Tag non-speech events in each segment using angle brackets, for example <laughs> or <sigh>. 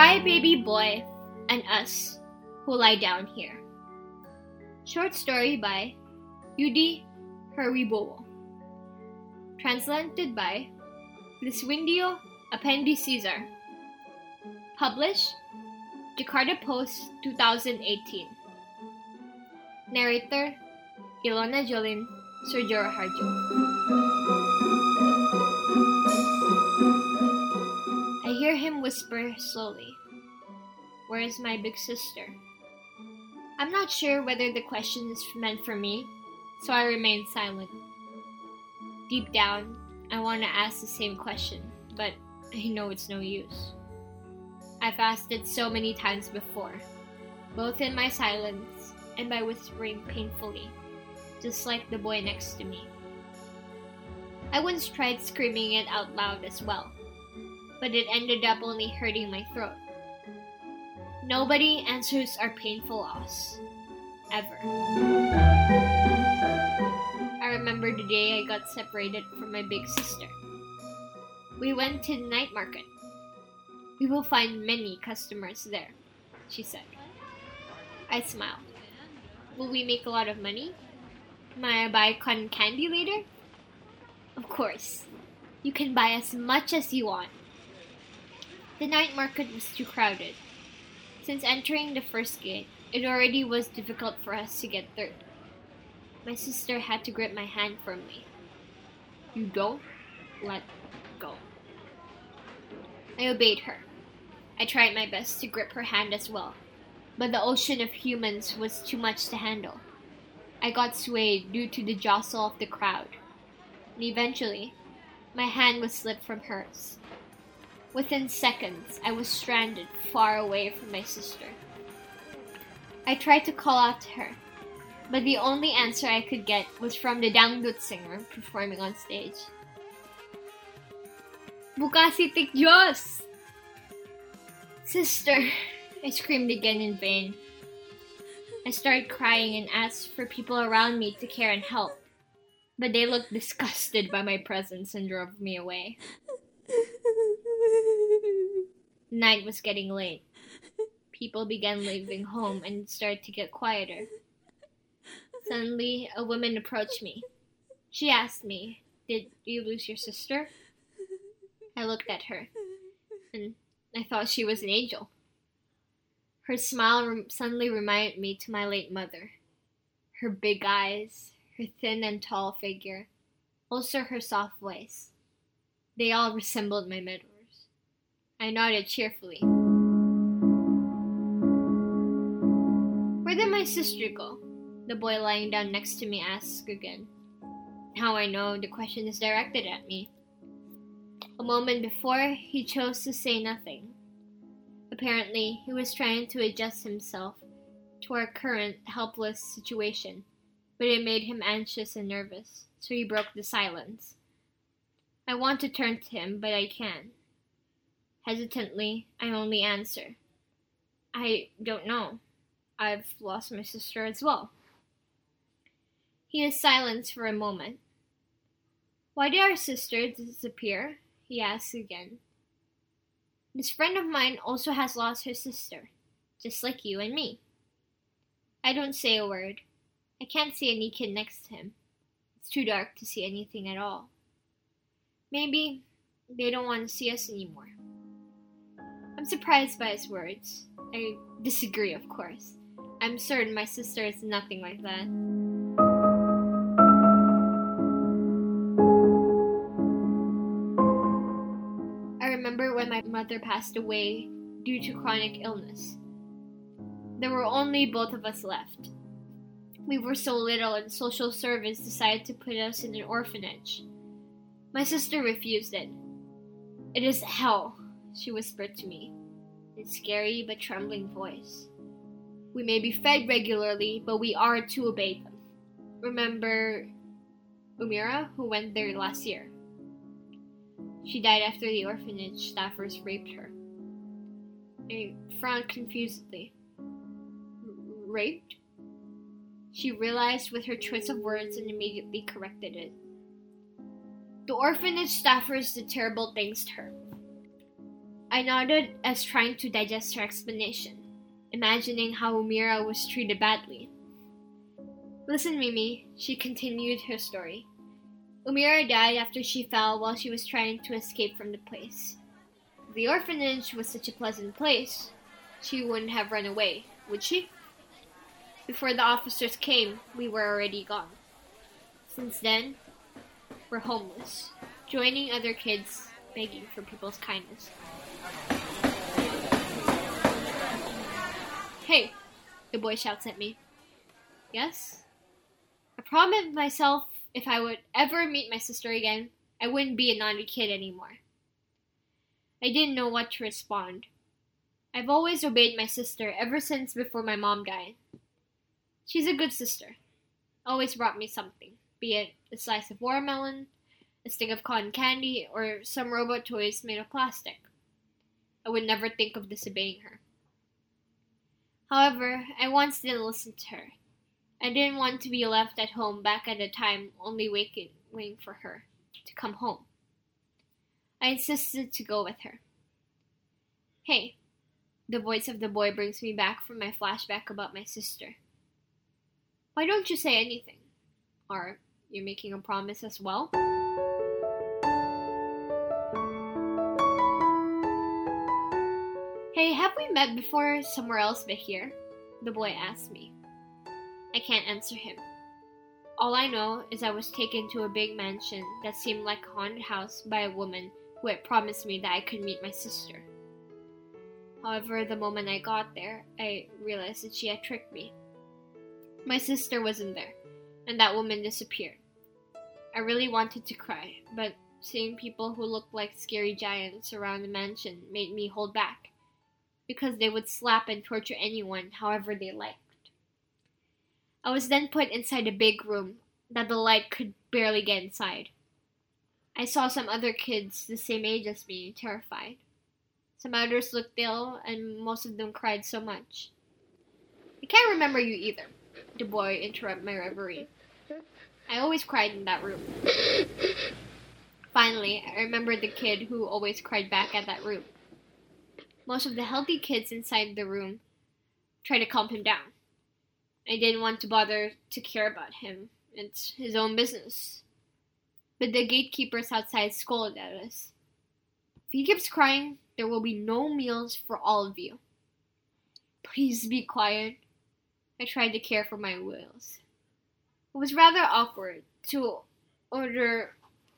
Crybaby Boy and Us Who Lie Down Here. Short story by Yudhi Herwibowo. Translated by Liswindio Apendicaesar. Published Jakarta Post 2018. Narrator Ilona Jolin Sergio Harjo. Whisper slowly, Where is my big sister? I'm not sure whether the question is meant for me, so I remain silent. Deep down, I want to ask the same question, but I know it's no use. I've asked it so many times before, both in my silence and by whispering painfully, just like the boy next to me. I once tried screaming it out loud as well, but it ended up only hurting my throat. Nobody answers our painful loss. Ever. I remember the day I got separated from my big sister. We went to the night market. We will find many customers there, she said. I smiled. Will we make a lot of money? May I buy cotton candy later? Of course. You can buy as much as you want. The night market was too crowded. Since entering the first gate, it already was difficult for us to get through. My sister had to grip my hand firmly. You don't let go. I obeyed her. I tried my best to grip her hand as well, but the ocean of humans was too much to handle. I got swayed due to the jostle of the crowd, and eventually, my hand was slipped from hers. Within seconds, I was stranded far away from my sister. I tried to call out to her, but the only answer I could get was from the dangdut singer performing on stage. Bukasitik Diyos! Sister, <laughs> I screamed again in vain. I started crying and asked for people around me to care and help, but they looked disgusted by my presence and drove me away. Night was getting late. People began leaving home and started to get quieter. Suddenly, a woman approached me. She asked me, Did you lose your sister? I looked at her, and I thought she was an angel. Her smile suddenly reminded me to my late mother. Her big eyes, her thin and tall figure, also her soft voice. They all resembled my mentor's. I nodded cheerfully. Where did my sister go? The boy lying down next to me asked again. Now I know the question is directed at me. A moment before, he chose to say nothing. Apparently, he was trying to adjust himself to our current helpless situation, but it made him anxious and nervous, so he broke the silence. I want to turn to him, but I can't. Hesitantly, I only answer, I don't know. I've lost my sister as well. He is silent for a moment. Why did our sister disappear? he asks again. This friend of mine also has lost her sister, just like you and me. I don't say a word. I can't see any kid next to him. It's too dark to see anything at all. Maybe they don't want to see us anymore. I'm surprised by his words. I disagree, of course. I'm certain my sister is nothing like that. I remember when my mother passed away due to chronic illness. There were only both of us left. We were so little, and social service decided to put us in an orphanage. My sister refused it. It is hell, she whispered to me, in scary but trembling voice. We may be fed regularly, but we are to obey them. Remember Umira, who went there last year? She died after the orphanage staffers raped her. I frowned confusedly. Raped? She realized with her choice of words and immediately corrected it. The orphanage staffers did terrible things to her. I nodded as trying to digest her explanation, imagining how Umira was treated badly. Listen, Mimi, she continued her story. Umira died after she fell while she was trying to escape from the place. The orphanage was such a pleasant place, she wouldn't have run away, would she? Before the officers came, we were already gone. Since then, we're homeless, joining other kids begging for people's kindness. Hey, the boy shouts at me. Yes? I promised myself if I would ever meet my sister again, I wouldn't be a naughty kid anymore. I didn't know what to respond. I've always obeyed my sister ever since before my mom died. She's a good sister. Always brought me something, be it a slice of watermelon, a stick of cotton candy, or some robot toys made of plastic. I would never think of disobeying her. However, I once didn't listen to her. I didn't want to be left at home back at a time only waiting, waiting for her to come home. I insisted to go with her. Hey, the voice of the boy brings me back from my flashback about my sister. Why don't you say anything? Are you're making a promise as well? Met before somewhere else but here? The boy asked me. I can't answer him. All I know is I was taken to a big mansion that seemed like a haunted house by a woman who had promised me that I could meet my sister. However, the moment I got there, I realized that she had tricked me. My sister wasn't there, and that woman disappeared. I really wanted to cry, but seeing people who looked like scary giants around the mansion made me hold back, because they would slap and torture anyone however they liked. I was then put inside a big room that the light could barely get inside. I saw some other kids the same age as me, terrified. Some others looked ill, and most of them cried so much. I can't remember you either, the boy interrupted my reverie. I always cried in that room. Finally, I remembered the kid who always cried back at that room. Most of the healthy kids inside the room tried to calm him down. I didn't want to bother to care about him. It's his own business. But the gatekeepers outside scolded at us. If he keeps crying, there will be no meals for all of you. Please be quiet. I tried to care for my wills. It was rather awkward to order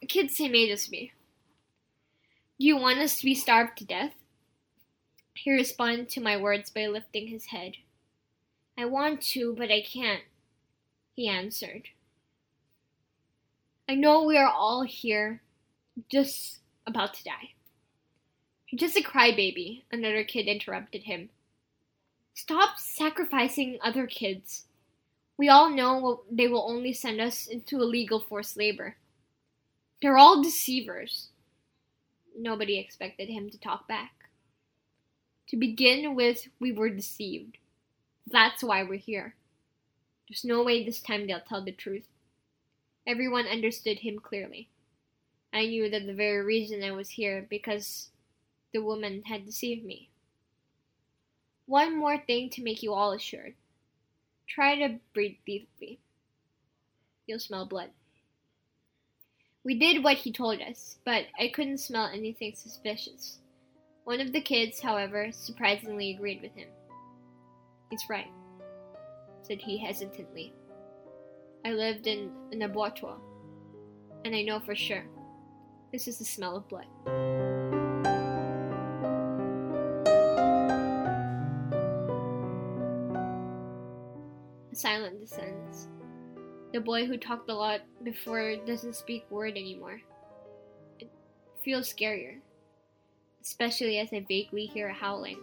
kids kid same age as me. Do you want us to be starved to death? He responded to my words by lifting his head. I want to, but I can't, he answered. I know we are all here just about to die. You're just a crybaby, another kid interrupted him. Stop sacrificing other kids. We all know they will only send us into illegal forced labor. They're all deceivers. Nobody expected him to talk back. To begin with, we were deceived. That's why we're here. There's no way this time they'll tell the truth. Everyone understood him clearly. I knew that the very reason I was here because the woman had deceived me. One more thing to make you all assured. Try to breathe deeply. You'll smell blood. We did what he told us, but I couldn't smell anything suspicious. One of the kids, however, surprisingly agreed with him. He's right, said he hesitantly. I lived in an abattoir, and I know for sure this is the smell of blood. A silence descends. The boy who talked a lot before doesn't speak word anymore. It feels scarier, especially as I vaguely hear a howling.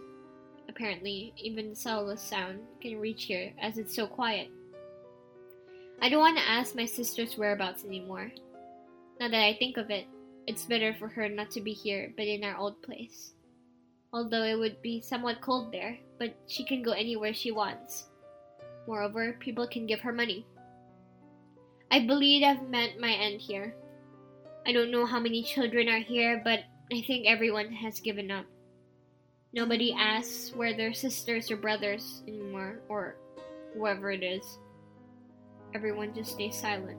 Apparently, even the subtlest sound can reach here as it's so quiet. I don't want to ask my sister's whereabouts anymore. Now that I think of it, it's better for her not to be here but in our old place. Although it would be somewhat cold there, but she can go anywhere she wants. Moreover, people can give her money. I believe I've met my end here. I don't know how many children are here, but I think everyone has given up. Nobody asks where their sisters or brothers anymore, or whoever it is. Everyone just stays silent.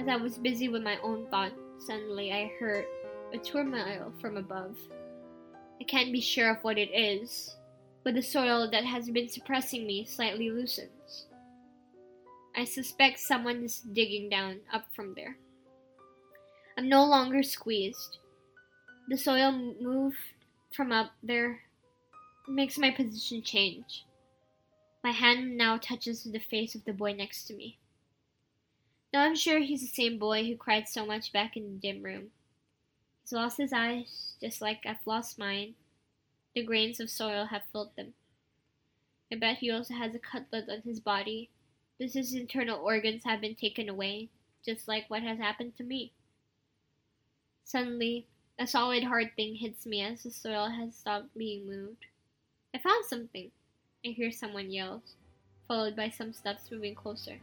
As I was busy with my own thoughts, suddenly I heard a turmoil from above. I can't be sure of what it is, but the soil that has been suppressing me slightly loosens. I suspect someone is digging down up from there. I'm no longer squeezed. The soil moved from up there makes my position change. My hand now touches the face of the boy next to me. Now I'm sure he's the same boy who cried so much back in the dim room. He's lost his eyes, just like I've lost mine. The grains of soil have filled them. I bet he also has a cutlet on his body. Just his internal organs have been taken away, just like what has happened to me. Suddenly, a solid hard thing hits me as the soil has stopped being moved. I found something. I hear someone yells, followed by some steps moving closer.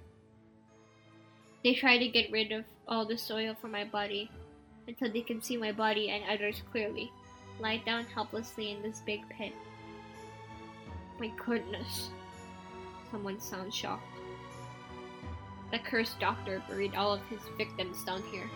They try to get rid of all the soil from my body until they can see my body and others clearly, lie down helplessly in this big pit. My goodness. Someone sounds shocked. The cursed doctor buried all of his victims down here.